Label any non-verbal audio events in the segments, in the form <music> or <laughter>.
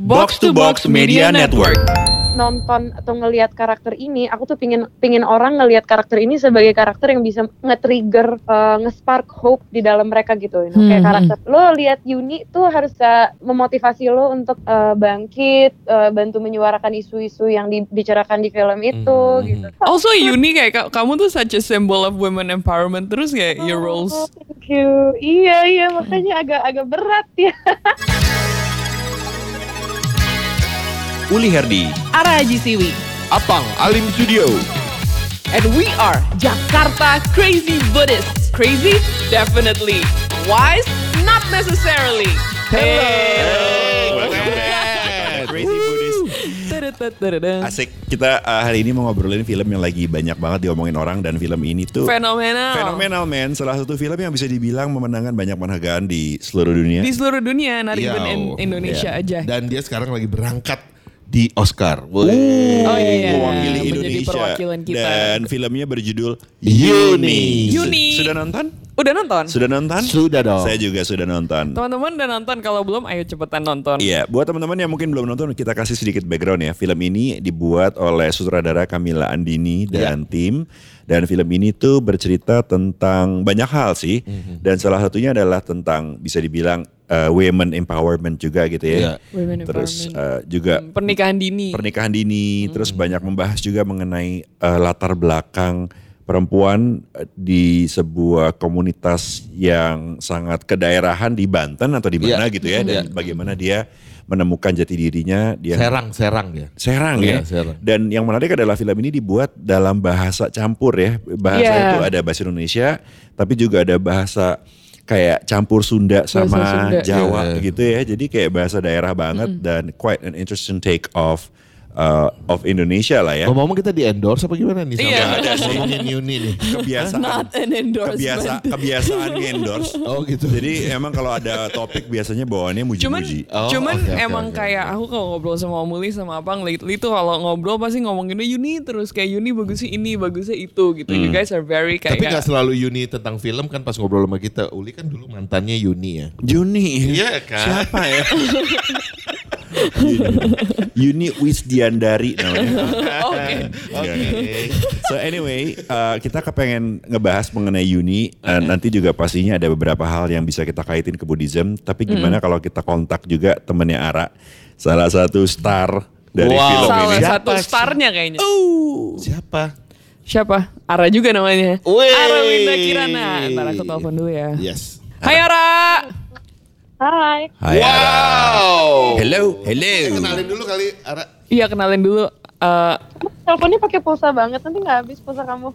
Box to Box Media Network. nonton atau ngelihat karakter ini, aku tuh pingin pingin orang ngelihat karakter ini sebagai karakter yang bisa nge-trigger, uh, nge-spark hope di dalam mereka gitu. You know? Kayak Hmm, karakter lo lihat Yuni tuh harus bisa memotivasi lo untuk uh, bangkit, uh, bantu menyuarakan isu-isu yang dibicarakan di film itu Hmm. gitu. Also Yuni kayak ka- kamu tuh such a symbol of women empowerment terus kayak your Oh, roles. thank you. Iya iya makanya agak agak berat ya. <laughs> Uli Herdi. Ara Haji Siwi. Apang Alim Studio. And we are Jakarta Crazy Buddhists. Crazy? Definitely. Wise? Not necessarily. Hey. <laughs> Crazy Buddhist. Asik. Kita uh, hari ini mau ngobrolin film yang lagi banyak banget diomongin orang dan film ini tuh Fenomenal. fenomenal man. Salah satu film yang bisa dibilang memenangkan banyak penghargaan di seluruh dunia. Di seluruh dunia, not even in. Indonesia aja. Dan dia sekarang lagi berangkat di Oscar. Oh iya, mewakili menjadi Indonesia perwakilan kita. dan filmnya berjudul Yuni. Yuni. Sudah nonton? Udah nonton? Sudah nonton? Sudah dong. Saya juga sudah nonton. Teman-teman udah nonton, kalau belum ayo cepetan nonton. Iya, buat teman-teman yang mungkin belum nonton, kita kasih sedikit background ya. Film ini dibuat oleh sutradara Kamila Andini dan tim. Dan film ini tuh bercerita tentang banyak hal sih. Dan salah satunya adalah tentang bisa dibilang uh, women empowerment juga gitu ya. Iya. Women Terus empowerment. uh, juga Pernikahan dini. pernikahan dini, terus banyak membahas juga mengenai uh, latar belakang perempuan di sebuah komunitas yang sangat kedaerahan di Banten atau di mana Iya. gitu ya, dan bagaimana dia menemukan jati dirinya, dia Serang, serang ya. Serang ya. Iya, Serang. Dan yang menarik adalah film ini dibuat dalam bahasa campur ya. Bahasa Iya. itu ada bahasa Indonesia, tapi juga ada bahasa kayak campur Sunda sama Sunda. Jawa Iya. gitu ya. Jadi kayak bahasa daerah banget dan quite an interesting take of uh, of Indonesia lah ya. Ngomong-ngomong kita di endorse apa gimana nih? sama Iya. ada ngomongin Yuni nih. Kebiasaan Not an endorsement. kebiasa kebiasaan endorse. Oh gitu. Jadi emang kalau ada topik biasanya bawaannya Cuman, muji-muji. Oh, cuman oke, emang oke, kayak aku kalau ngobrol sama Om Uli sama Abang lately tuh kalau ngobrol pasti ngomonginnya Yuni terus kayak Yuni bagusnya ini, bagusnya itu gitu. You guys are very kayak Tapi gak selalu Yuni tentang film kan pas ngobrol sama kita. Uli kan dulu mantannya Yuni ya. Juni. Iya kan? Siapa ya? <laughs> Yuni Wisdiandari namanya. <laughs> Oke. Oke. So anyway, uh, kita kepengen ngebahas mengenai Yuni. Uh, nanti juga pastinya ada beberapa hal yang bisa kita kaitin ke Buddhism. Tapi gimana kalau kita kontak juga temennya Ara, salah satu star dari Wow. film Salah ini. satu Siapa sih? starnya kayaknya. Siapa? Siapa? Ara juga namanya. Wih. Ara Winda Kirana. Ntar aku telepon dulu ya. Yes. Hai Ara. Hai. Hai Ara. Wow. Hello, hello. Kenalin dulu kali Ara. Iya kenalin dulu. Eh, Teleponnya pakai pulsa banget nanti nggak habis pulsa kamu.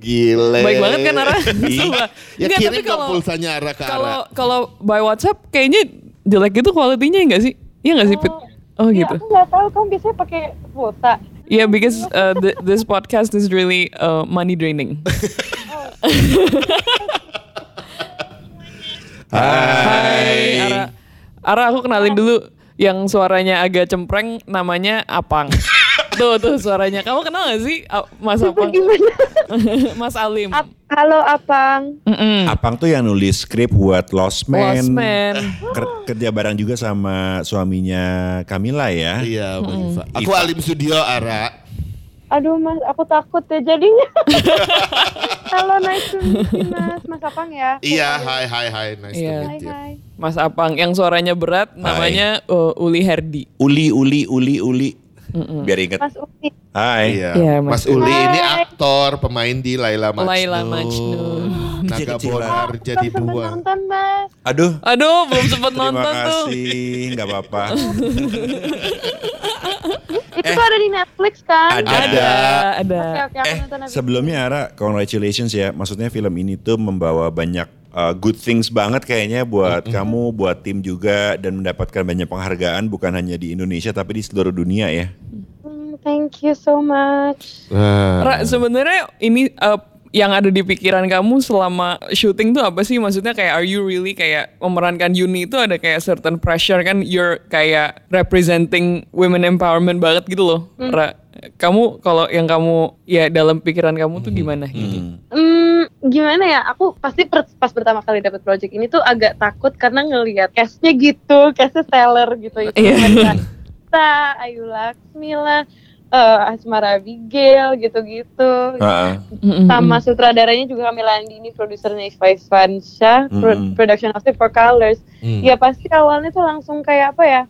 Gile. baik banget kan Ara? <laughs> Sumpah. Ya Nggak, kirim tapi kalau pulsanya Ara ke kalau Ara. kalau by WhatsApp kayaknya jelek gitu kualitinya enggak sih? Iya enggak sih Pit? Oh Iya, gitu. aku nggak tahu kamu biasanya pakai kuota. Yeah, because uh, th- this podcast is really uh, money draining. <laughs> <laughs> Hai Ara. Ara aku kenalin dulu yang suaranya agak cempreng namanya Apang. <laughs> tuh tuh suaranya. Kamu kenal gak sih Mas Apang? Gimana? <laughs> Mas Alim. Ap- Halo Apang. Mm-mm. Apang tuh yang nulis skrip buat Lost Man. Lost Man. Ker- kerja bareng juga sama suaminya Camilla ya. Iya, Iva. Aku Alim Studio Ara. Aduh mas, aku takut ya jadinya. <laughs> Halo, nice to meet you mas. Mas Apang ya? Iya, hai hai hai. Nice Iya. to meet you. hai. Mas Apang yang suaranya berat namanya uh, Uli Herdi. Uli, Uli, Uli, Uli. Biar inget. Mas Uti. Hai. Iya. Iya, Mas Mas Uli ini Hai. aktor, pemain di Laila Majnun. Laila Majnun. Naga. Bonar jadi dua. nonton mas. Aduh. Aduh, belum <laughs> Terima nonton tuh. kasih, nggak apa-apa. <laughs> Itu tuh ada di Netflix kan? Ada. Ada, ada. Oke oke aku Eh, sebelumnya Ara, congratulations ya. Maksudnya film ini tuh membawa banyak uh, good things banget kayaknya buat kamu, buat tim juga dan mendapatkan banyak penghargaan bukan hanya di Indonesia tapi di seluruh dunia ya. Hmm, Thank you so much. Nah, Ra, sebenarnya ini uh, yang ada di pikiran kamu selama syuting tuh apa sih? Maksudnya kayak are you really kayak memerankan Yuni itu ada kayak certain pressure kan you're kayak representing women empowerment banget gitu loh. Ra, kamu kalau yang kamu ya dalam pikiran kamu tuh gimana gitu? Hmm, gimana ya aku pasti per- pas pertama kali dapat project ini tuh agak takut karena ngelihat castnya gitu castnya stellar gitu itu Iya. Kita, <laughs> Ayu Laksmi lah eh, Asmara Abigail gitu-gitu Heeh. Mm-mm. sama sutradaranya juga Kamila Andini produsernya Ifai Fansha Mm-mm. production house for Colors Hmm. ya pasti awalnya tuh langsung kayak apa ya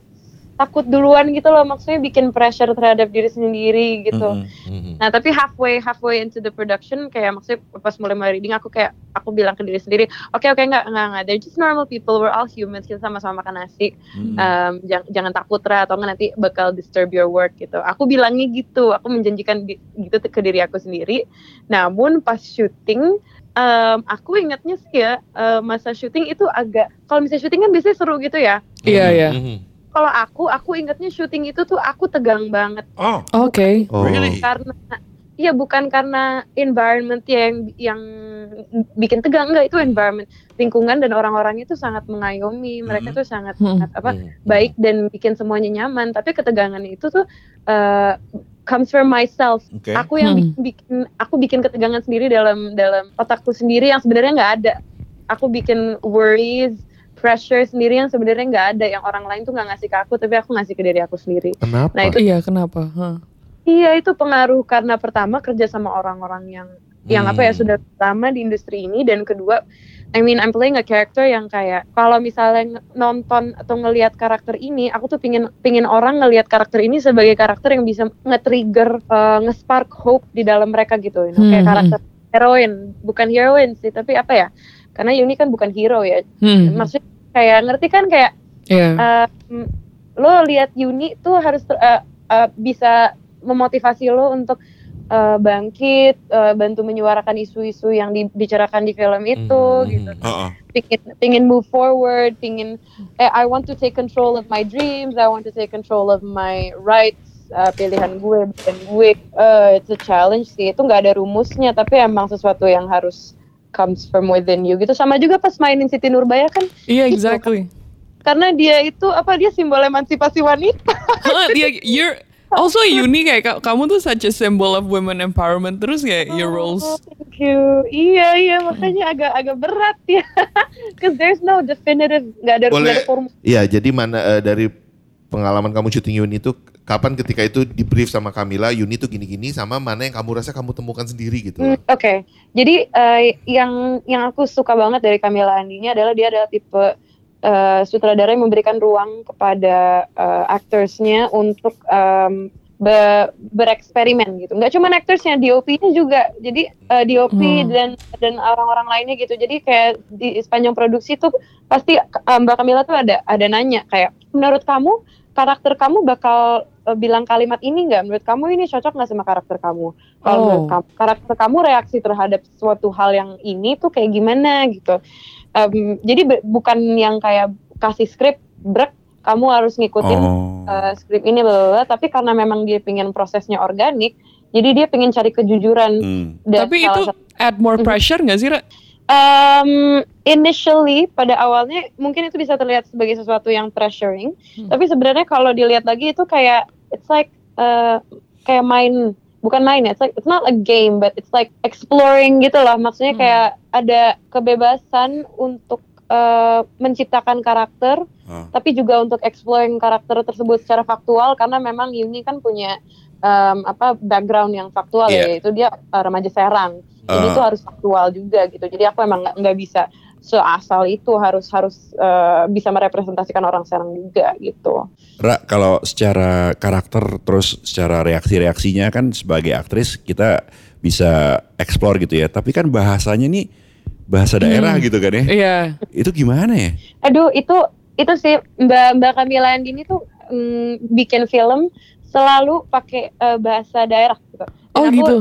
takut duluan gitu loh maksudnya bikin pressure terhadap diri sendiri gitu Mm-mm. Hmm. Nah tapi halfway halfway into the production kayak maksudnya pas mulai mulai reading aku kayak aku bilang ke diri sendiri oke oke nggak nggak nggak they're just normal people we're all humans kita sama-sama makan nasi Mm-mm. Em, jangan jangan takut Ra atau nggak nanti bakal disturb your work gitu aku bilangnya gitu aku menjanjikan di- gitu ke diri aku sendiri namun pas syuting em, aku ingatnya sih ya eh, masa syuting itu agak kalau misalnya syuting kan biasanya seru gitu ya Iya, iya. Hmm. Kalau aku aku ingatnya syuting itu tuh aku tegang banget Oh, Oke. Oh. Really? karena Iya bukan karena environment yang yang bikin tegang enggak itu environment lingkungan dan orang-orangnya itu sangat mengayomi mereka Hmm. tuh sangat, Hmm. sangat apa Hmm. baik dan bikin semuanya nyaman tapi ketegangan itu tuh uh, comes from myself oke. aku yang Hmm. bikin, bikin aku bikin ketegangan sendiri dalam dalam otakku sendiri yang sebenarnya nggak ada aku bikin worries pressure sendiri yang sebenarnya nggak ada yang orang lain tuh nggak ngasih ke aku tapi aku ngasih ke diri aku sendiri Kenapa? Nah, itu- Iya, kenapa? Hah. Iya itu pengaruh karena pertama kerja sama orang-orang yang yang apa ya Hmm. sudah lama di industri ini dan kedua I mean I'm playing a character yang kayak kalau misalnya nonton atau ngelihat karakter ini aku tuh pingin pingin orang ngelihat karakter ini sebagai karakter yang bisa nge-trigger uh, nge-spark hope di dalam mereka gitu you know? kayak Hmm, karakter heroin bukan heroin sih tapi apa ya karena Yuni kan bukan hero ya Hmm. maksudnya kayak ngerti kan kayak Iya. um, lo lihat Yuni tuh harus uh, uh, bisa memotivasi lo untuk uh, bangkit, uh, bantu menyuarakan isu-isu yang dibicarakan di film itu, Hmm. gitu. Heeh. Pingin, pingin move forward, pingin, eh, I want to take control of my dreams, I want to take control of my rights, uh, pilihan gue, bukan gue. Uh, it's a challenge sih, itu nggak ada rumusnya, tapi emang sesuatu yang harus comes from within you gitu. Sama juga pas mainin Siti Nurbaya kan, Iya, gitu. exactly. karena dia itu apa dia simbol emansipasi wanita. <laughs> Iya, you're also unique kayak ka- kamu tuh such a symbol of women empowerment terus kayak your roles. Oh, thank you. Iya iya makanya agak agak berat ya. <laughs> Cause there's no definitive nggak ada Boleh. nggak ada formula. Iya, jadi mana eh, dari pengalaman kamu syuting Yuni itu kapan ketika itu di brief sama Kamila Yuni tuh gini-gini sama mana yang kamu rasa kamu temukan sendiri gitu. Hmm, Oke, jadi eh, yang yang aku suka banget dari Camilla Andini adalah dia adalah tipe eh, sutradara yang memberikan ruang kepada eh, actorsnya untuk em, be- bereksperimen gitu. Nggak cuma actorsnya, DOP-nya juga. Jadi eh, DOP Hmm. dan dan orang-orang lainnya gitu. Jadi kayak di sepanjang produksi tuh pasti eh, Mbak Camilla tuh ada ada nanya kayak menurut kamu karakter kamu bakal eh, bilang kalimat ini nggak? Menurut kamu ini cocok nggak sama karakter kamu? Kalau Oh. menurut kamu, karakter kamu reaksi terhadap suatu hal yang ini tuh kayak gimana gitu. Em, jadi be- bukan yang kayak kasih skrip brek kamu harus ngikutin Oh. uh, skrip ini bla tapi karena memang dia pengen prosesnya organik, jadi dia pengen cari kejujuran. Hmm. dan Tapi itu satu- add more Mhm. pressure nggak sih, Ra? Um, initially pada awalnya mungkin itu bisa terlihat sebagai sesuatu yang pressuring, Hmm. tapi sebenarnya kalau dilihat lagi itu kayak it's like uh, kayak main bukan main ya, it's like it's not a game but it's like exploring gitu loh. Maksudnya Hmm. kayak ada kebebasan untuk uh, menciptakan karakter, Ah. tapi juga untuk exploring karakter tersebut secara faktual karena memang Yuni kan punya um, apa background yang faktual Iya. ya, yaitu dia uh, remaja Serang. Jadi Ah. itu harus faktual juga gitu. Jadi aku emang nggak bisa seasal itu harus harus uh, bisa merepresentasikan orang Serang juga gitu. Ra, kalau secara karakter terus secara reaksi-reaksinya kan sebagai aktris kita bisa explore gitu ya. Tapi kan bahasanya nih bahasa daerah Hmm. gitu kan ya. Iya. Itu gimana ya? Aduh itu itu sih Mbak Mbak Camila Andini tuh mm, bikin film selalu pakai uh, bahasa daerah gitu. Dan Oh, aku- gitu?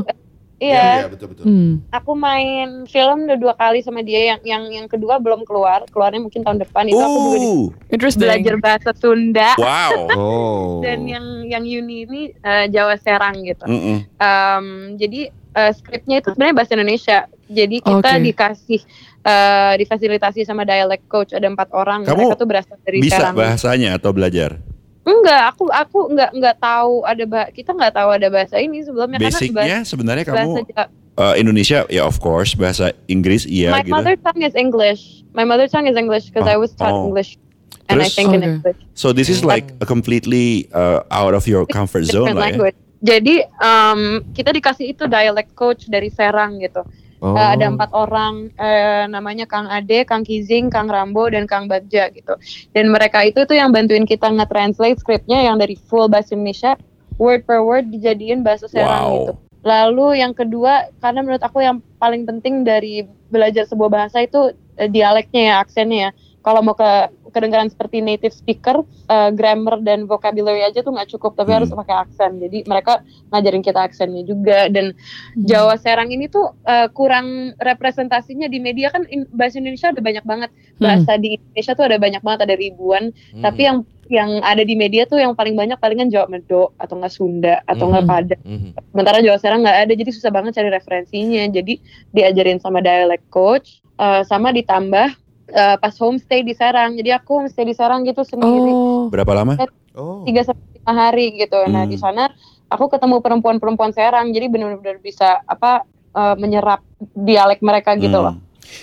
Iya, betul betul. Hmm. aku main film udah dua kali sama dia yang yang yang kedua belum keluar, keluarnya mungkin tahun depan itu aku juga di- Interesting. belajar bahasa Sunda wow. <laughs> Oh. dan yang yang Yuni ini uh, Jawa Serang gitu. Um, jadi uh, skripnya itu sebenarnya bahasa Indonesia. Jadi kita Oke. dikasih uh, difasilitasi sama dialect coach ada empat orang. Kamu Mereka tuh berasal dari Bisa Serang. bahasanya atau belajar? Enggak, aku aku enggak enggak tahu ada bah kita enggak tahu ada bahasa ini sebelumnya karena Basicnya sebenarnya bahasa kamu Ja- uh, Indonesia ya of course, bahasa Inggris iya My gitu. mother tongue is English. My mother tongue is English because Oh, I was taught oh. English, and I Terus? think in Okay. English. So this is like a completely uh, out of your comfort zone lah ya. language. Jadi um, kita dikasih itu dialect coach dari Serang gitu. Oh. Uh, ada empat orang eh, namanya Kang Ade, Kang Kizing, Kang Rambo, dan Kang Bagja gitu. Dan mereka itu tuh yang bantuin kita nge-translate skripnya yang dari full bahasa Indonesia word per word dijadiin bahasa Serang Wow. gitu. Lalu yang kedua karena menurut aku yang paling penting dari belajar sebuah bahasa itu eh, dialeknya ya, aksennya ya. Kalau mau ke kedengaran seperti native speaker, eh, grammar dan vocabulary aja tuh nggak cukup, tapi Hmm. harus pakai aksen. Jadi mereka ngajarin kita aksennya juga dan Jawa Serang ini tuh eh, kurang representasinya di media kan in- bahasa Indonesia ada banyak banget bahasa di Indonesia tuh ada banyak banget ada ribuan Hmm. tapi yang yang ada di media tuh yang paling banyak palingan Jawa Medo atau nggak Sunda atau nggak Mhm. Padang Mhm. sementara Jawa Serang nggak ada jadi susah banget cari referensinya jadi diajarin sama dialect coach eh, sama ditambah eh, pas homestay di Serang jadi aku homestay di Serang gitu sendiri Oh. Berapa lama? Oh. tiga sampai lima hari gitu. Nah Hmm. di sana aku ketemu perempuan-perempuan Serang, jadi benar-benar bisa apa eh, menyerap dialek mereka gitu Hmm. loh.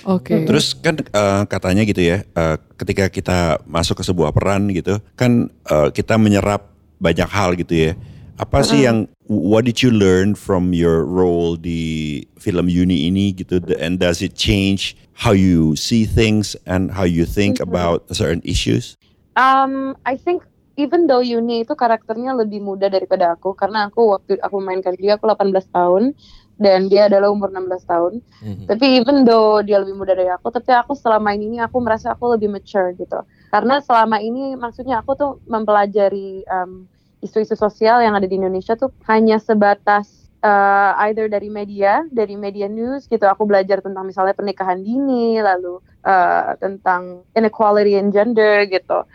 Oke. Terus kan eh, katanya gitu ya, eh, ketika kita masuk ke sebuah peran gitu, kan eh, kita menyerap banyak hal gitu ya. Apa sih yang what did you learn from your role di film Uni ini gitu? And does it change how you see things and how you think Mhm. about certain issues? Um, I think even though Yuni itu karakternya lebih muda daripada aku, karena aku waktu aku mainkan dia aku 18 tahun dan dia adalah umur 16 tahun. Mhm. Tapi even though dia lebih muda dari aku, tapi aku selama ini aku merasa aku lebih mature gitu. Karena selama ini maksudnya aku tuh mempelajari um, isu-isu sosial yang ada di Indonesia tuh hanya sebatas uh, either dari media, dari media news gitu. Aku belajar tentang misalnya pernikahan dini, lalu uh, tentang inequality in gender gitu.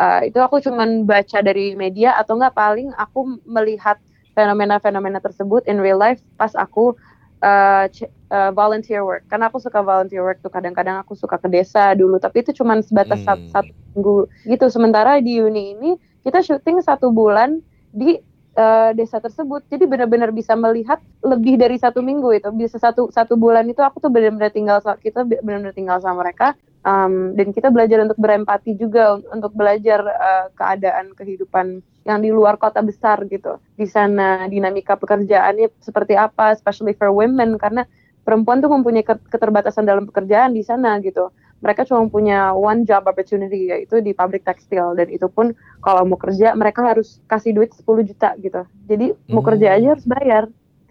Uh, itu aku cuman baca dari media atau enggak paling aku melihat fenomena-fenomena tersebut in real life pas aku uh, uh, volunteer work karena aku suka volunteer work tuh kadang-kadang aku suka ke desa dulu tapi itu cuma sebatas Hmm. satu, satu minggu gitu sementara di uni ini kita syuting satu bulan di uh, desa tersebut. Jadi benar-benar bisa melihat lebih dari satu minggu itu. Bisa satu satu bulan itu aku tuh benar-benar tinggal kita benar-benar tinggal sama mereka. Um, dan kita belajar untuk berempati juga un- untuk belajar uh, keadaan kehidupan yang di luar kota besar gitu. Di sana dinamika pekerjaannya seperti apa especially for women karena perempuan tuh mempunyai ket- keterbatasan dalam pekerjaan di sana gitu mereka cuma punya one job opportunity yaitu di pabrik tekstil dan itu pun kalau mau kerja mereka harus kasih duit 10 juta gitu jadi mau Hmm. kerja aja harus bayar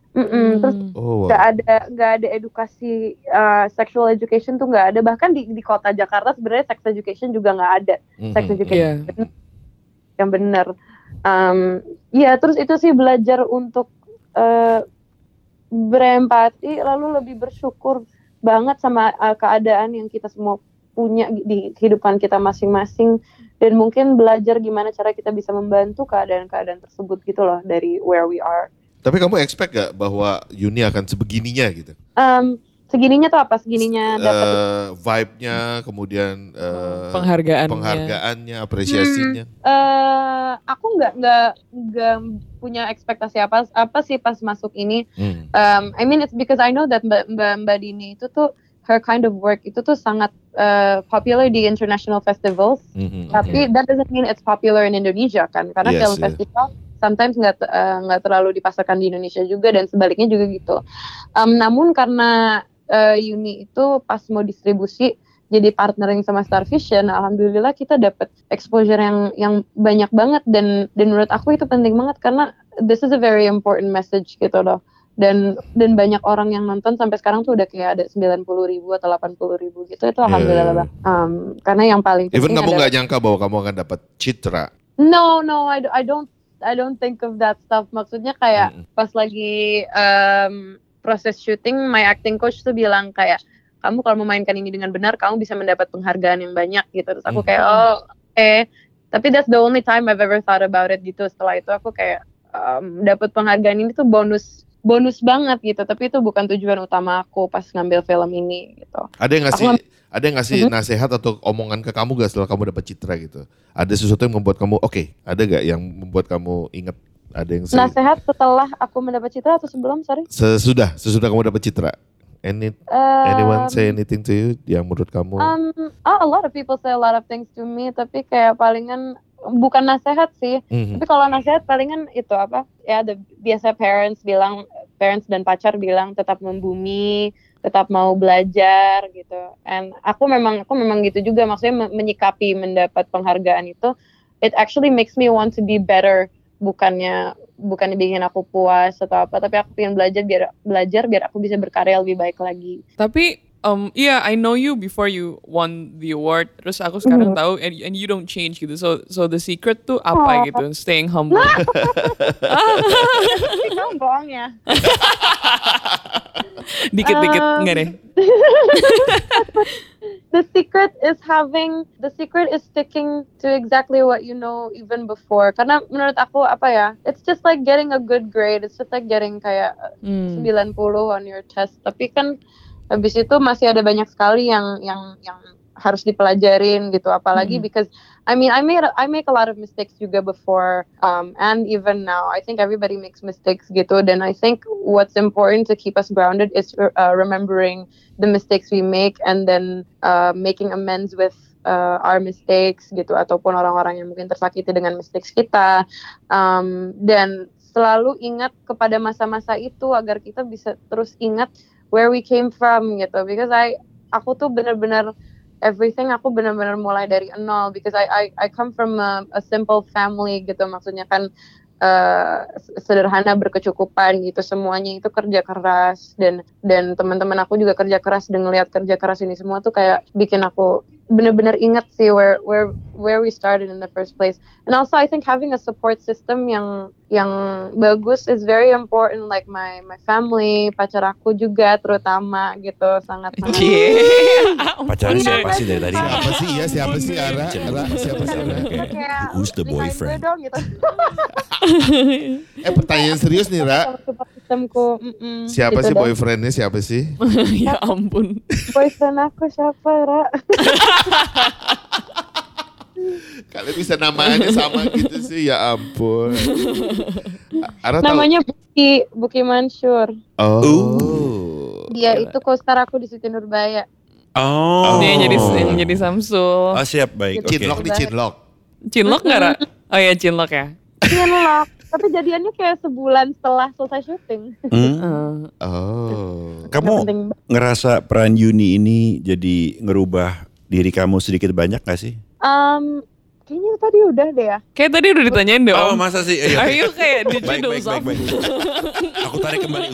Mm-mm. terus Hmm. Oh, wow. nggak ada nggak ada edukasi uh, sexual education tuh nggak ada bahkan di di kota Jakarta sebenarnya sex education juga nggak ada Mhm. sex education Iya. yang benar um, ya terus itu sih belajar untuk uh, berempati lalu lebih bersyukur banget sama uh, keadaan yang kita semua punya di kehidupan kita masing-masing dan mungkin belajar gimana cara kita bisa membantu keadaan-keadaan tersebut gitu loh dari where we are Tapi kamu expect gak bahwa Yuni akan sebegininya gitu? um, segininya tuh apa segininya dapat Eh, vibe-nya, kemudian eh, Penghargaannya. penghargaannya, apresiasinya. eh aku nggak nggak nggak punya ekspektasi apa apa sih pas masuk ini. Hmm. Um, I mean it's because I know that Mbak Mbak, Mbak Dini itu tuh her kind of work itu tuh sangat eh, popular di international festivals. Mhm, Tapi that doesn't mean it's popular in Indonesia kan? Karena Yes, film yeah. festival sometimes nggak nggak terlalu dipasarkan di Indonesia juga dan sebaliknya juga gitu. Um, namun karena eh, Uni itu pas mau distribusi jadi partnering sama Star Vision, alhamdulillah kita dapat exposure yang yang banyak banget dan dan menurut aku itu penting banget karena this is a very important message gitu loh. Dan dan banyak orang yang nonton sampai sekarang tuh udah kayak ada 90 ribu atau 80 ribu gitu itu alhamdulillah Yeah. banget. Um, karena yang paling Even kamu nggak nyangka bahwa kamu akan dapat citra. No, no, I, I don't I don't think of that stuff. Maksudnya kayak Mm-mm. pas lagi um, proses syuting, my acting coach tuh bilang kayak kamu kalau memainkan ini dengan benar, kamu bisa mendapat penghargaan yang banyak gitu. Terus aku kayak oh eh, tapi that's the only time I've ever thought about it gitu. Setelah itu aku kayak um, dapat penghargaan ini tuh bonus bonus banget gitu. Tapi itu bukan tujuan utama aku pas ngambil film ini gitu. Ada yang ngasih Aku- ada yang ngasih Mhm. nasihat atau omongan ke kamu gak setelah kamu dapat citra gitu? Ada sesuatu yang membuat kamu oke? ada gak yang membuat kamu inget Ada yang se- Nasehat setelah aku mendapat citra atau sebelum, sorry? sesudah sesudah kamu dapat citra. Any Um, anyone say anything to you yang menurut kamu? Um, oh, a lot of people say a lot of things to me, tapi kayak palingan bukan nasehat sih. Mhm. Tapi kalau nasehat palingan itu apa? Ya, the, biasa parents bilang, parents dan pacar bilang tetap membumi, tetap mau belajar gitu. And aku memang aku memang gitu juga, maksudnya me- menyikapi mendapat penghargaan itu, it actually makes me want to be better. Bukannya bukannya bikin aku puas atau apa, tapi aku pengen belajar biar belajar biar aku bisa berkarya lebih baik lagi. Tapi um yeah, I know you before you won the award. Terus aku sekarang Mhm. tahu and, and you don't change gitu. So so the secret tuh apa Oh. gitu? Staying humble. <laughs> Kamu bohong ya? <laughs> Dikit-dikit Um, enggak deh. <laughs> the secret is having the secret is sticking to exactly what you know even before. Karena menurut aku apa ya it's just like getting a good grade. It's just like getting kayak Hmm. 90 on your test. Tapi kan habis itu masih ada banyak sekali yang yang yang harus dipelajarin gitu. Apalagi Mhm. because I mean I made I make a lot of mistakes juga before um, and even now I think everybody makes mistakes gitu. Dan I think what's important to keep us grounded is uh, remembering the mistakes we make and then uh, making amends with uh, our mistakes gitu. Ataupun orang-orang yang mungkin tersakiti dengan mistakes kita. Um, dan selalu ingat kepada masa-masa itu agar kita bisa terus ingat where we came from gitu. Because I aku tuh benar-benar everything aku benar-benar mulai dari nol because I I, I come from a, a simple family gitu. Maksudnya kan uh, sederhana berkecukupan gitu. Semuanya itu kerja keras. Dan dan teman-teman aku juga kerja keras. Dan ngelihat kerja keras ini semua tuh kayak bikin aku benar-benar ingat sih where where where we started in the first place. And also I think having a support system yang yang bagus is very important like my my family pacar aku juga terutama gitu sangat sangat Cie. <laughs> Pacaran Iya, siapa sih dari tadi? Siapa sih? Ya siapa sih Ara? Ara siapa sih Ara? kayak Who's the "Nikahin gue boyfriend? dong gitu <laughs> Eh pertanyaan serius nih Ra. Siapa gitu sih boyfriendnya siapa sih? <laughs> ya ampun. boyfriend aku siapa Ra Kalian bisa namanya sama gitu sih ya ampun. Ara tahu. namanya Buki Buki Mansur Oh. dia itu co-star aku di Siti Nurbaya Oh. Dia yang jadi yang jadi Samsul. Oh siap baik. Oke. Cinlok nih cinlok. Cinlok nggak Ra? Oh ya cinlok ya. Cinlok tapi jadiannya kayak sebulan setelah selesai syuting Hmm. <laughs> Oh. Nggak Kamu ngerasa peran Yuni ini jadi ngerubah diri kamu sedikit banyak gak sih? Um, kayaknya tadi udah deh ya kayak tadi udah ditanyain deh Oh Om. masa sih? Iya, Are oke. you kayak did you Baik, baik, baik, baik. Aku tarik kembali.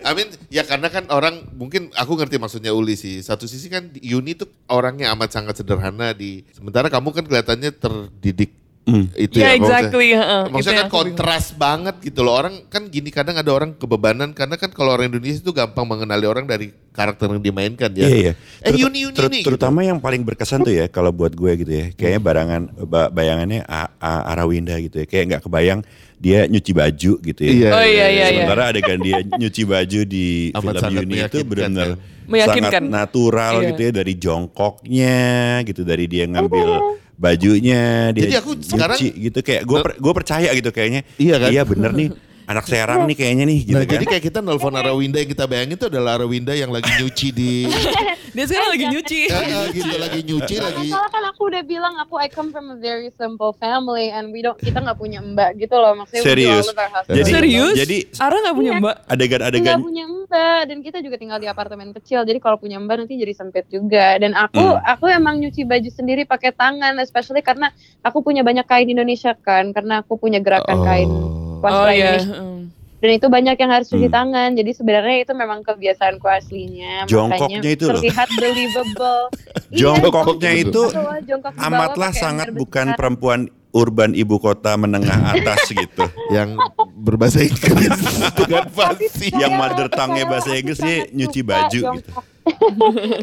I mean ya karena kan orang mungkin aku ngerti maksudnya Uli sih. Satu sisi kan Yuni tuh orangnya amat sangat sederhana di sementara kamu kan kelihatannya terdidik Hmm. itu Yeah, ya. maksudnya- exactly. Maksudnya Itu kan yang aku kontras banget gitu loh. Orang kan gini kadang ada orang kebebanan karena kan kalau orang Indonesia itu gampang mengenali orang dari karakter yang dimainkan ya. Iya iya. Eh Terut- Yuni Yuni ter- nih. gitu. Terutama yang paling berkesan tuh ya kalau buat gue gitu ya. Kayaknya barangan ba- bayangannya A, A, Arawinda gitu ya. Kayak nggak kebayang dia nyuci baju gitu ya. Iya, Oh iya iya iya. Sementara adegan dia nyuci baju di Amat film Yuni itu benar-benar kan? Meyakinkan. sangat natural Iya. gitu ya dari jongkoknya gitu dari dia ngambil bajunya dia Jadi aku sekarang- gitu kayak gue gue percaya gitu kayaknya. Iya kan? iya bener nih <laughs> anak serang nih kayaknya nih gitu Nah, kan jadi kayak kita nelfon Arawinda yang kita bayangin itu adalah Arawinda yang lagi nyuci di <laughs> Dia sekarang lagi nyuci. Ya, ya, gitu lagi nyuci lagi. Masalah kan aku udah bilang aku I come from a very simple family and we don't kita nggak punya mbak gitu loh maksudnya Serius? Jadi- Serius? jadi Ara nggak punya Iya. mbak? nggak adegan-adegan punya mbak dan kita juga tinggal di apartemen kecil jadi kalau punya mbak nanti jadi sempit juga dan aku Hmm. aku emang nyuci baju sendiri pakai tangan especially karena aku punya banyak kain Indonesia kan karena aku punya gerakan kain Oh. wastra Oh iya. Hmm. dan itu banyak yang harus cuci Hmm. tangan jadi sebenarnya itu memang kebiasaanku aslinya Jongkoknya makanya itu loh. terlihat believable <laughs> Iya, jongkoknya itu betul, jongkok amatlah sangat bukan perempuan urban ibu kota menengah atas <laughs> gitu yang berbahasa Inggris <laughs> dengan fasih. yang mother percayalah, bahasa Inggris sangat nyuci baju gitu.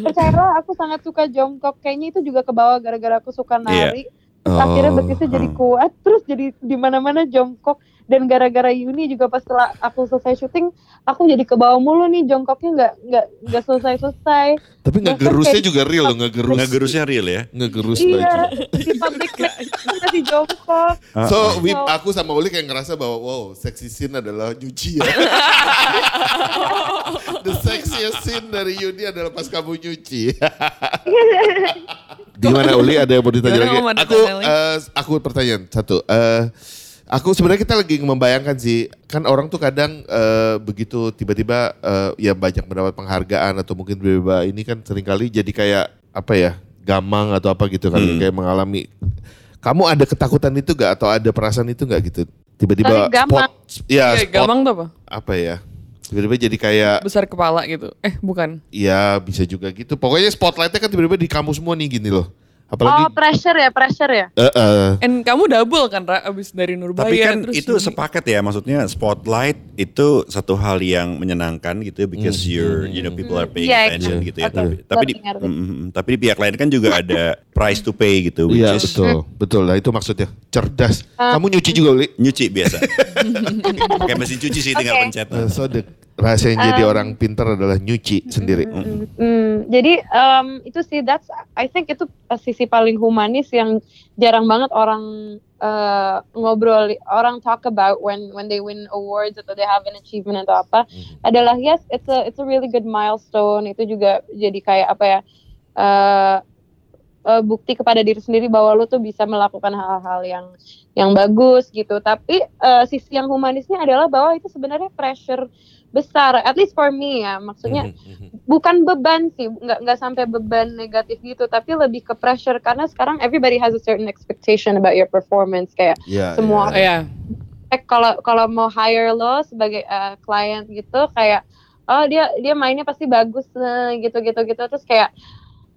Percayalah aku sangat suka jongkok. Kayaknya itu juga ke bawah gara-gara aku suka Iya. nari. Akhirnya Oh. betisnya jadi kuat, terus jadi di mana-mana jongkok. Dan gara-gara Yuni juga pas setelah aku selesai syuting aku jadi ke bawah mulu nih jongkoknya nggak nggak nggak selesai selesai Tapi ngegerusnya juga real loh, ngegerus. Ngegerusnya real ya. Ngegerus iya baju. di public place masih jongkok Ah, So. Wip, aku sama Uli kayak ngerasa bahwa wow, sexy scene adalah nyuci ya. <laughs> The sexiest scene dari Yuni adalah pas kamu nyuci. Gimana Uli ada yang mau ditanya lagi? Aku lagi? eh, aku pertanyaan satu. Eh aku sebenarnya kita lagi membayangkan sih, kan orang tuh kadang eh, begitu tiba-tiba eh, ya banyak mendapat penghargaan atau mungkin tiba-tiba ini kan sering kali jadi kayak apa ya gamang atau apa gitu kali Hmm. kayak mengalami. Kamu ada ketakutan itu gak atau ada perasaan itu gak gitu? Tiba-tiba gamang. spot, ya Kayak spot gampang tuh apa? apa ya? Tiba-tiba jadi kayak Besar kepala gitu. Eh bukan. ya bisa juga gitu. Pokoknya spotlightnya kan tiba-tiba di kamu semua nih gini loh. Apalagi oh pressure ya pressure ya eh, eh, And kamu double kan Ra abis dari Nurbaya Tapi kan terus itu Yuni. sepaket ya, maksudnya spotlight itu satu hal yang menyenangkan gitu, because you're, you know, people are paying Iya, attention iya. gitu ya. Oke, Tapi, tapi di, mm, tapi di pihak lain kan juga ada price to pay gitu, Iya is betul, betul lah itu maksudnya cerdas. Ah. Kamu nyuci juga Uli? nyuci biasa. <laughs> Kayak mesin cuci sih, tinggal Oke. pencet. Eh, so the rahasia yang jadi orang pintar adalah nyuci sendiri. Hmm, jadi em, itu sih that's I think itu uh, sisi paling humanis yang jarang banget orang uh, ngobrol orang talk about when when they win awards atau they have an achievement atau apa adalah yes it's a it's a really good milestone itu juga jadi kayak apa ya uh, uh, bukti kepada diri sendiri bahwa lu tuh bisa melakukan hal-hal yang yang bagus gitu. Tapi uh, sisi yang humanisnya adalah bahwa itu sebenarnya pressure besar at least for me ya. Maksudnya bukan beban sih nggak nggak sampai beban negatif gitu tapi lebih ke pressure. Karena sekarang everybody has a certain expectation about your performance. Kayak Iya. Semua- Oh, ya. eh, kalau kalau mau hire lo sebagai uh, client gitu kayak oh dia dia mainnya pasti bagus gitu gitu gitu. Terus kayak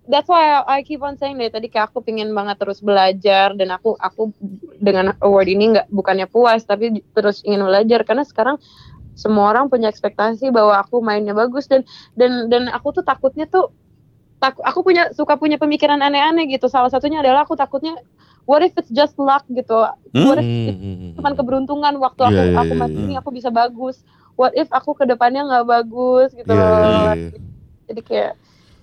that's why I, I keep on saying deh tadi kayak aku pingin banget terus belajar dan aku aku dengan award ini nggak bukannya puas tapi terus ingin belajar. Karena sekarang semua orang punya ekspektasi bahwa aku mainnya bagus dan dan dan aku tuh takutnya tuh tak aku punya suka punya pemikiran aneh-aneh gitu. Salah satunya adalah aku takutnya what if it's just luck gitu? What if Hmm, cuman keberuntungan waktu aku Iya, iya, aku iya, masih iya. ini aku bisa bagus. What if aku ke depannya nggak bagus gitu Iya, loh? iya, iya. jadi kayak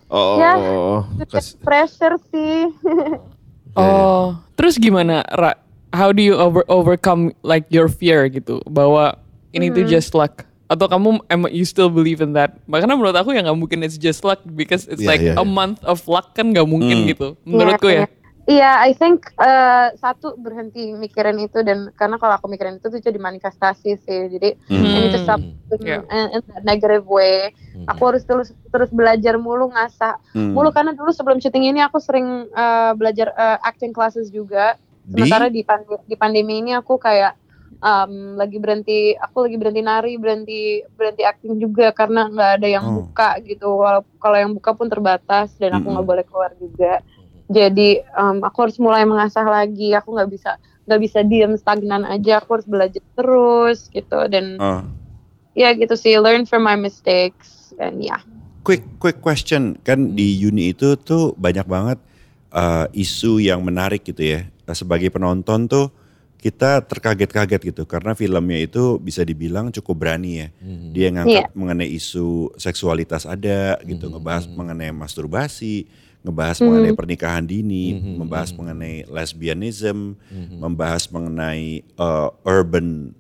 Oh, Ya. oh, oh. Kas- pressure sih <laughs> Iya, Oh, terus gimana, Ra? How do you over overcome like your fear gitu bahwa ini tuh just luck? Atau kamu em you still believe in that? Makanya menurut aku ya nggak mungkin it's just luck because it's Iya, like iya, a iya. month of luck kan nggak mungkin Hmm. gitu. Menurutku ya. Iya, I think uh, satu berhenti mikirin itu dan karena kalau aku mikirin itu tuh jadi manifestasi sih. Jadi Hmm. ini tuh stop Iya. in, in that negative way. Aku harus terus terus belajar mulu ngasah Hmm. mulu karena dulu sebelum syuting ini aku sering uh, belajar uh, acting classes juga. Di? Sementara di pand- di pandemi ini aku kayak um, lagi berhenti, aku lagi berhenti nari, berhenti berhenti acting juga karena nggak ada yang Oh. buka gitu. Walau kalau yang buka pun terbatas dan aku nggak Mm-mm. boleh keluar juga. Jadi um, aku harus mulai mengasah lagi. Aku nggak bisa nggak bisa diem stagnan aja. Aku harus belajar terus gitu dan Oh. ya gitu sih. Learn from my mistakes dan ya. quick quick question kan di uni itu tuh banyak banget uh, isu yang menarik gitu ya Nah, sebagai penonton tuh kita terkaget-kaget gitu karena filmnya itu bisa dibilang cukup berani ya dia ngangkat mengenai isu seksualitas ada gitu ngebahas mengenai masturbasi ngebahas mengenai pernikahan dini membahas mengenai lesbianism membahas mengenai uh, urban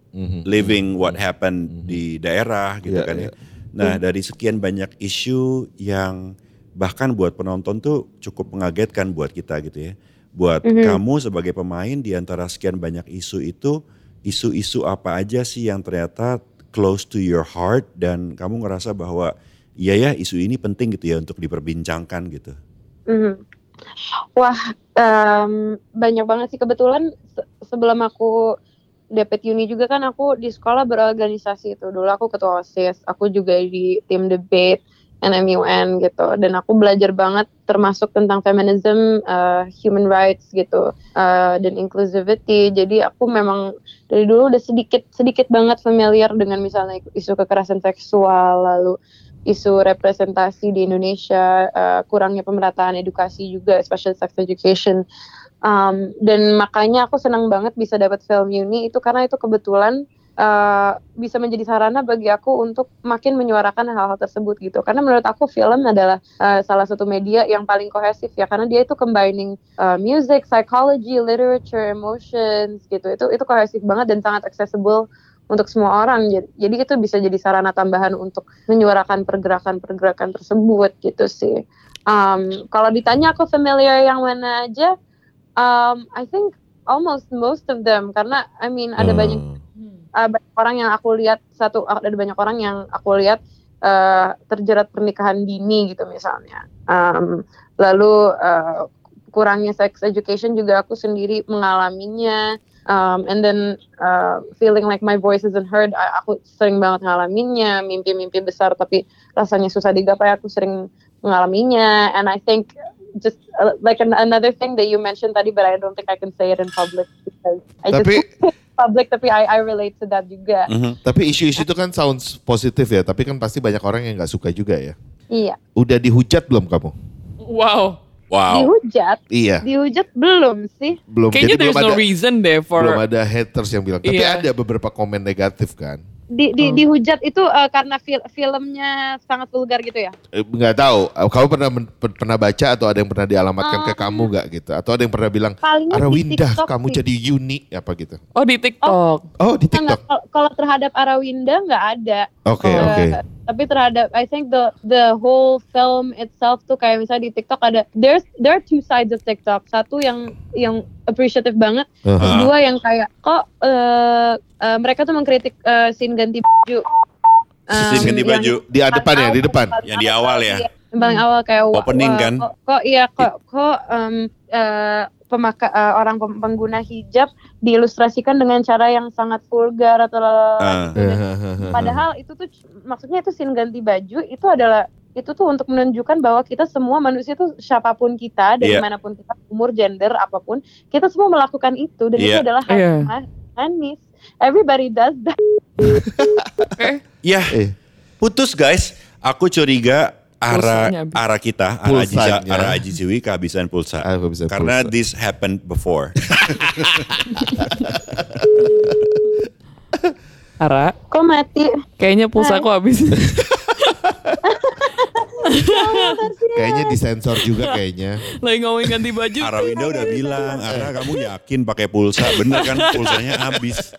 living what happened di daerah gitu Iya, kan ya. Nah, dari sekian banyak isu yang bahkan buat penonton tuh cukup mengagetkan buat kita gitu ya. Buat kamu sebagai pemain di antara sekian banyak isu itu, isu-isu apa aja sih yang ternyata close to your heart dan kamu ngerasa bahwa iya ya isu ini penting gitu ya untuk diperbincangkan gitu. Mhm. Wah, em, banyak banget sih kebetulan se- sebelum aku dapet uni juga kan aku di sekolah berorganisasi itu dulu aku ketua osis, aku juga di tim debate NMUN gitu dan aku belajar banget termasuk tentang feminism, eh, human rights gitu eh, dan inclusivity. Jadi aku memang dari dulu udah sedikit sedikit banget familiar dengan misalnya isu kekerasan seksual lalu isu representasi di Indonesia, eh, kurangnya pemerataan edukasi juga, especially sex education. Um, dan makanya aku senang banget bisa dapat film uni itu karena itu kebetulan uh, bisa menjadi sarana bagi aku untuk makin menyuarakan hal-hal tersebut gitu. Karena menurut aku film adalah uh, salah satu media yang paling kohesif ya karena dia itu combining uh, music, psychology, literature, emotions gitu. Itu itu kohesif banget dan sangat accessible untuk semua orang. Jadi, jadi itu bisa jadi sarana tambahan untuk menyuarakan pergerakan-pergerakan tersebut gitu sih. Um, kalau ditanya aku familiar yang mana aja, um, I think almost most of them karena I mean ada Hmm. banyak uh, banyak orang yang aku lihat satu ada banyak orang yang aku lihat uh, terjerat pernikahan dini gitu misalnya. Um, lalu uh, kurangnya sex education juga aku sendiri mengalaminya. Um, and then uh, feeling like my voice isn't heard, I- aku sering banget ngalaminnya, mimpi-mimpi besar tapi rasanya susah digapai, aku sering mengalaminya. And I think just uh, like an, another thing that you mentioned tadi, but I don't think I can say it in public because I Tapi just <laughs> public tapi I, I relate to that juga. Mhm. tapi isu-isu itu kan sounds positif ya, tapi kan pasti banyak orang yang nggak suka juga ya. Iya. Udah dihujat belum kamu? Wow. Wow. Dihujat, Iya, dihujat belum sih? belum. Kayaknya Jadi belum there's no ada, reason deh for belum ada haters yang bilang. Tapi Iya. ada beberapa komen negatif kan. Di, di, Hmm. Dihujat itu uh, karena fil- filmnya sangat vulgar gitu ya? Eh, Nggak tahu. Eh, Kamu pernah pernah baca atau ada yang pernah dialamatkan ke Um, kamu nggak gitu? Atau ada yang pernah bilang di Arawinda kamu sih. jadi unik apa gitu? Oh di TikTok. Oh di Enggak, TikTok. kalau- kalau terhadap Arawinda nggak ada. Oke Eh, oke. Tapi terhadap, I think the the whole film itself tuh kayak misalnya di TikTok ada, there's there are two sides of TikTok. Satu yang yang appreciative banget, terus Ah. dua yang kayak kok eh, eh, mereka tuh mengkritik eh, scene ganti baju. Scene Em, ganti baju. Di depan ya, di depan. Yang di awal ya? Yang paling awal kayak Opening kan? Kok, kok iya kok kok em, eh, pemaka eh, orang pem- pengguna hijab diilustrasikan dengan cara yang sangat vulgar atau Ah. <laughs> padahal itu tuh maksudnya itu scene ganti baju itu adalah itu tuh untuk menunjukkan bahwa kita semua manusia tuh siapa pun kita dari Iya. mana pun kita umur gender apa pun kita semua melakukan itu dan itu Iya. adalah hal Iya. yang ma- manis everybody does that <laughs> Ya, Eh. putus guys. Aku curiga arah arah kita, arah Aji, arah Aji kehabisan pulsa. Ah, kehabisan Karena pulsa. this happened before. <laughs> Ara, kok mati kayaknya pulsa aku habis. <laughs> Kayaknya disensor juga kayaknya. Lagi ngomongin ganti baju. Arawinda udah bilang, Ara kamu yakin pakai pulsa? Bener kan pulsanya habis. <laughs>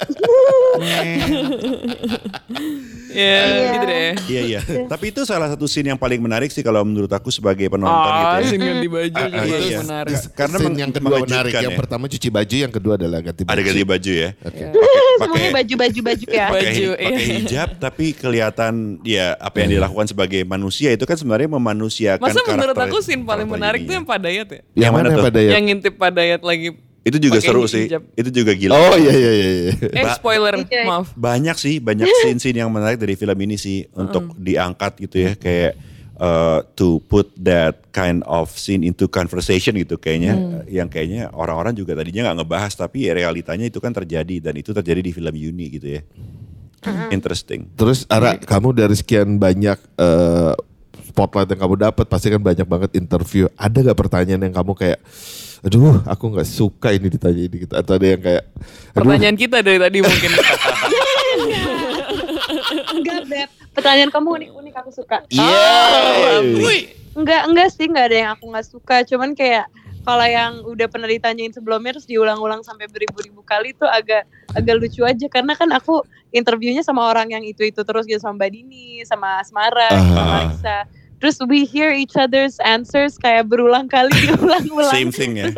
Ya, Iya. gitu deh. Iya iya. Tapi itu salah satu scene yang paling menarik sih kalau menurut aku sebagai penonton Ah, gitu ya. scene ganti baju Ah, juga iya, iya. menarik. Karena Scene yang kedua menarik. mengejutkan Yang ya. pertama cuci baju, yang kedua adalah ganti baju. Ada ganti baju ya. Oke. semuanya baju baju baju ya Baju, pakai iya. pakai hijab tapi kelihatan ya apa yang dilakukan sebagai manusia itu kan sebenarnya memanusiakan Masa menurut aku scene paling menarik tuh yang Pak Dayat ya? Yang mana tuh? ya? Yang ngintip Pak Dayat lagi. Itu juga pakai seru sih hijab. itu juga gila Oh iya iya iya. iya. Eh Ba- spoiler, maaf. banyak sih banyak <laughs> scene-scene yang menarik dari film ini sih untuk diangkat gitu ya kayak uh, to put that kind of scene into conversation gitu kayaknya yang kayaknya orang-orang juga tadinya nggak ngebahas tapi realitanya itu kan terjadi dan itu terjadi di film Yuni gitu ya interesting Terus Ara, kamu dari sekian banyak eh, spotlight yang kamu dapat, pasti kan banyak banget interview. Ada gak pertanyaan yang kamu kayak, aduh, aku nggak suka ini ditanya ini gitu. Atau ada yang kayak, aduh, Pertanyaan kita dari tadi mungkin. <laughs> enggak beb pertanyaan kamu unik unik aku suka Ah, Yeay. wih. Enggak, enggak sih, enggak ada yang aku nggak suka. Cuman kayak kalau yang udah pernah ditanyain sebelumnya terus diulang-ulang sampai beribu-ribu kali itu agak agak lucu aja karena kan aku interviewnya sama orang yang itu-itu terus gitu sama Mbak Dini, sama Asmara, sama Ah. Marisa. Terus we hear each other's answers kayak berulang kali <laughs> diulang-ulang. same thing ya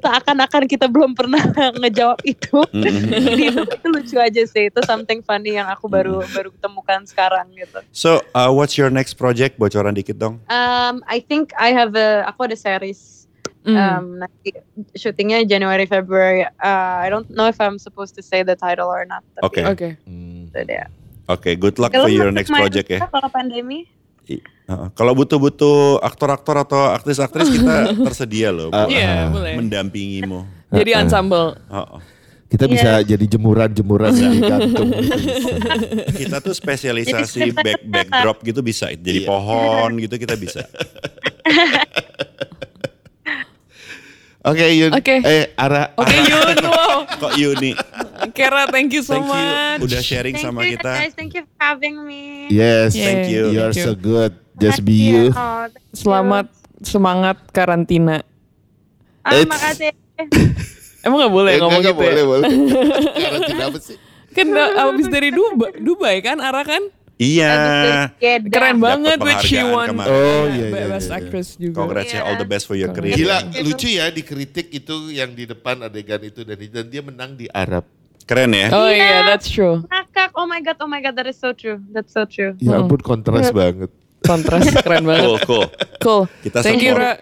Seakan-akan kita belum pernah <laughs> ngejawab itu. Jadi itu, itu lucu aja sih. Itu something funny yang aku baru baru temukan sekarang gitu. so uh, what's your next project bocoran dikit dong Um, I think I have a aku ada series Hmm. um, nanti syutingnya January February. Uh, I don't know if I'm supposed to say the title or not. Oke. Tapi Oke. Itu deh. Oke, good luck Kalau for your next project ya. kita Kalau pandemi, uh, Kalau butuh-butuh aktor-aktor atau aktris-aktris kita <laughs> tersedia loh buat Iya, boleh. mendampingimu. <laughs> Jadi ensemble. Oh, oh. kita bisa Iya. jadi jemuran-jemuran <laughs> yang digantung. Kita tuh spesialisasi back backdrop gitu bisa. Jadi Iya. pohon gitu kita bisa. Oke Yun. Oke. Eh Ara. Oke Yun, <laughs> wow. Kok Yuni? Kera, thank you so Thank you much. udah sharing Thank sama you kita. guys, thank you for having me. Yes. Yeah, Thank you. You are thank you. so good. Just be you. Oh, thank you. Selamat semangat karantina. Ah, It's- makasih. <laughs> Emang gak boleh Eh, ngomong enggak, gitu boleh, ya? boleh. <laughs> Karantina apa sih? Kan abis dari Dubai, Dubai kan, Ara kan? Iya. Keren banget, which she penghargaan won kemarin. Oh, iya, iya, Best iya, iya. Actress juga. Congrats ya, all the best for your career. Gila lucu ya dikritik itu yang di depan adegan itu dan, dan dia menang di Arab. Keren ya. Oh iya, Iya. that's true. Ngakak. Oh my god, oh my god, that is so true. That's so true. Ya Hmm. ampun kontras banget. Kontras keren banget. Cool, cool. Cool. Kita Thank you. Ra.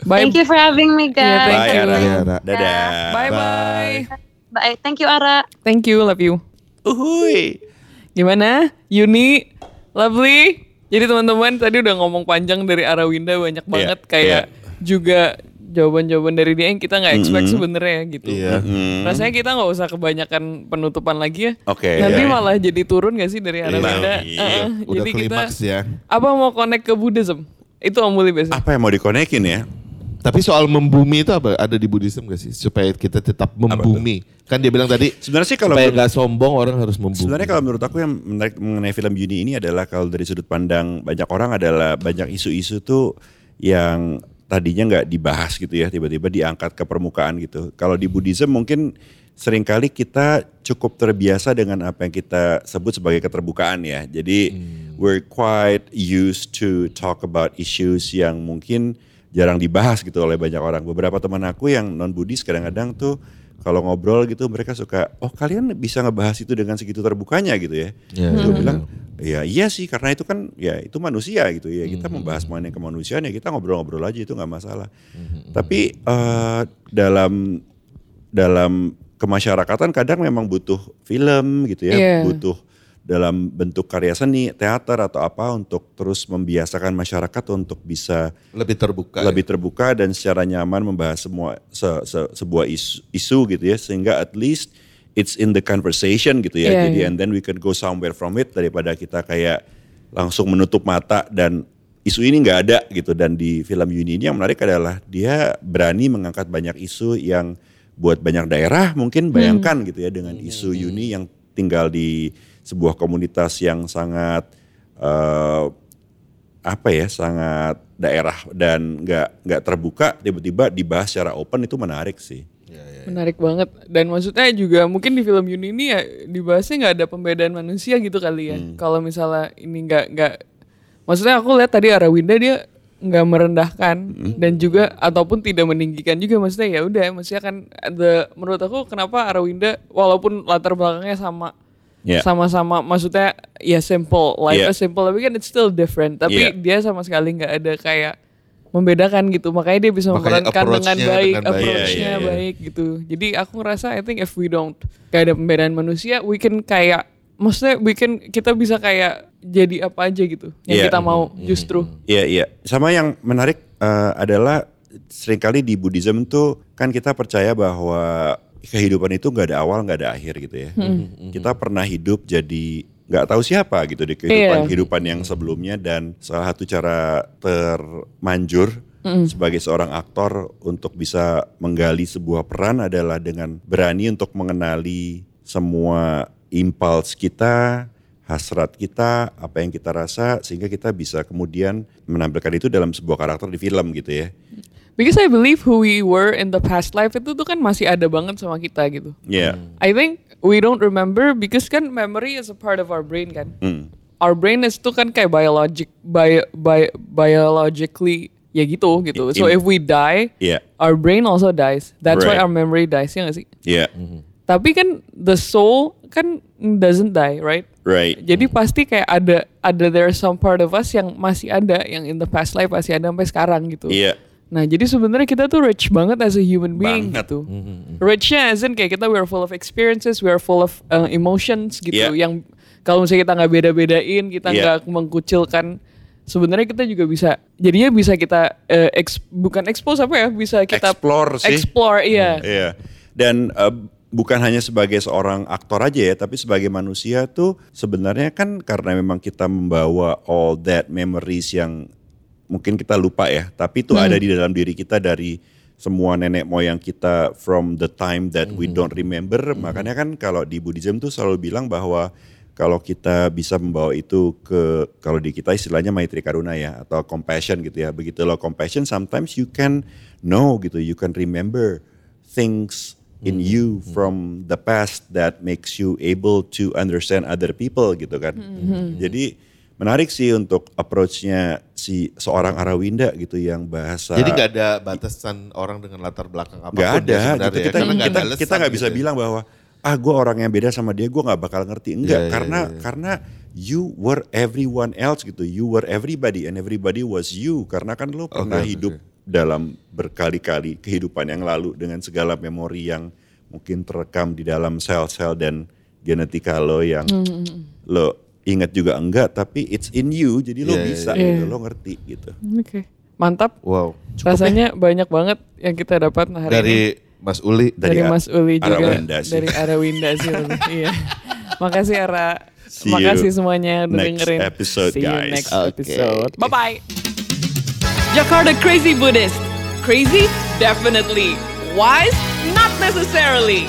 Bye. Thank you for having me, Yeah, guys. thank Bye, you. Ara. Iya, Ra. Dadah. Bye bye. Bye. Thank you, Ara. Thank you, love you. Uhuy. Gimana? Yuni, lovely. Jadi teman-teman tadi udah ngomong panjang dari Arawinda banyak banget kayak juga jawaban-jawaban dari dia yang kita nggak expect sebenarnya gitu. Iya. Hmm. Rasanya kita nggak usah kebanyakan penutupan lagi ya. Oke. Nanti Iya. malah jadi turun gak sih dari Arawinda? Iya. Heeh. Udah jadi kita ya. apa mau connect ke Buddhism? Itu Om Muli biasa. Apa yang mau dikonekin ya? Tapi soal membumi itu apa? Ada di Buddhism gak sih? Supaya kita tetap membumi. Kan dia bilang tadi Sebenarnya sih kalau supaya nggak sombong orang harus membumi. Sebenarnya kalau menurut aku yang menarik mengenai film Yuni ini adalah kalau dari sudut pandang banyak orang adalah banyak isu-isu tuh yang tadinya nggak dibahas gitu ya tiba-tiba diangkat ke permukaan gitu. Kalau di Buddhism mungkin sering kali kita cukup terbiasa dengan apa yang kita sebut sebagai keterbukaan ya. Jadi we're quite used to talk about issues yang mungkin jarang dibahas gitu oleh banyak orang. Beberapa teman aku yang non Buddhis kadang-kadang tuh kalau ngobrol gitu mereka suka, oh kalian bisa ngebahas itu dengan segitu terbukanya gitu ya. Ya, Gue ya, bilang, ya iya sih karena itu kan ya itu manusia gitu ya. Kita membahas mengenai kemanusiaan ya kita ngobrol-ngobrol aja itu nggak masalah. Tapi eh, dalam dalam kemasyarakatan kadang memang butuh film gitu ya, Iya. butuh dalam bentuk karya seni, teater atau apa untuk terus membiasakan masyarakat untuk bisa lebih terbuka. lebih terbuka dan secara nyaman membahas semua se- se- sebuah isu, isu gitu ya sehingga at least it's in the conversation gitu ya Iya, jadi iya. and then we can go somewhere from it daripada kita kayak langsung menutup mata dan isu ini nggak ada gitu dan di film Yuni ini yang menarik adalah dia berani mengangkat banyak isu yang buat banyak daerah mungkin bayangkan gitu ya dengan isu Yuni yang tinggal di sebuah komunitas yang sangat eh, apa ya sangat daerah dan nggak nggak terbuka tiba-tiba dibahas secara open itu menarik sih. Menarik banget. Dan maksudnya juga mungkin di film Yuni ini ya dibahasnya nggak ada pembedaan manusia gitu kali ya. Kalau misalnya ini nggak nggak, maksudnya aku lihat tadi Arawinda dia nggak merendahkan dan juga ataupun tidak meninggikan juga maksudnya ya udah maksudnya kan the menurut aku kenapa Arawinda walaupun latar belakangnya sama Ya. sama-sama maksudnya ya simple life Yeah. simple tapi kan it's still different tapi Yeah. dia sama sekali nggak ada kayak membedakan gitu makanya dia bisa memerankan dengan baik dengan baik. approach-nya Iya, iya, iya. baik gitu jadi aku ngerasa I think if we don't kayak ada pembedaan manusia we can kayak maksudnya we can kita bisa kayak jadi apa aja gitu yang Iya. kita mau justru Iya iya. Sama yang menarik eh, adalah sering kali di Buddhism tuh kan kita percaya bahwa kehidupan itu nggak ada awal nggak ada akhir gitu ya. Kita pernah hidup jadi nggak tahu siapa gitu di kehidupan Iya. kehidupan yang sebelumnya dan salah satu cara termanjur sebagai seorang aktor untuk bisa menggali sebuah peran adalah dengan berani untuk mengenali semua impuls kita, hasrat kita, apa yang kita rasa sehingga kita bisa kemudian menampilkan itu dalam sebuah karakter di film gitu ya. Because I believe who we were in the past life itu tuh kan masih ada banget sama kita gitu Ya. I think we don't remember because kan memory is a part of our brain kan Hmm. our brain is tuh kan kayak biologic bio, bio, biologically ya gitu gitu. So if we die, Iya. our brain also dies. That's why Right. our memory dies ya gak sih? Iya. Tapi kan the soul kan doesn't die, right? Right. Jadi pasti kayak ada ada there some part of us yang masih ada yang in the past life masih ada sampai sekarang gitu. Iya. Nah jadi sebenarnya kita tuh rich banget as a human being Banget. gitu. Richnya as in kayak kita we are full of experiences, we are full of uh, emotions gitu. Yeah. Yang kalau misalnya kita nggak beda-bedain, kita Yeah. nggak mengkucilkan. Sebenarnya kita juga bisa, jadinya bisa kita uh, ex- bukan expose apa ya, bisa kita Explore sih. Explore, iya. Iya. Dan eh, bukan hanya sebagai seorang aktor aja ya, tapi sebagai manusia tuh sebenarnya kan karena memang kita membawa all that memories yang mungkin kita lupa ya, tapi itu ada di dalam diri kita dari semua nenek moyang kita from the time that we don't remember. Makanya kan kalau di Buddhism tuh selalu bilang bahwa kalau kita bisa membawa itu ke kalau di kita istilahnya maitri karuna ya atau compassion gitu ya. Begitu lo compassion sometimes you can know gitu, you can remember things in you from the past that makes you able to understand other people gitu kan. Jadi menarik sih untuk approach-nya si seorang Arawinda gitu yang bahasa Jadi nggak ada batasan orang dengan latar belakang apa pun. nggak ada ya gitu ya, kita nggak kita ada kita nggak bisa gitu ya. bilang bahwa ah gue orang yang beda sama dia gue nggak bakal ngerti enggak Iya, iya, karena iya. karena you were everyone else gitu you were everybody and everybody was you karena kan lo pernah oke, hidup dalam berkali-kali kehidupan yang lalu dengan segala memori yang mungkin terekam di dalam sel-sel dan genetika lo yang lo ingat juga enggak tapi it's in you jadi lo Iya, iya, bisa iya. gitu lo ngerti gitu Oke. Mantap. Wow. Rasanya banyak banget yang kita dapat hari Dari ini. Mas Uli. Dari, dari Mas Uli juga. Arawinda sih. Dari Arawinda sih. <laughs> iya. Makasih Ara. See you Makasih semuanya udah next dengerin. episode, See you guys. next Oke. episode. Bye bye. Jakarta Crazy Buddhist. Crazy? Definitely. Wise? Not necessarily.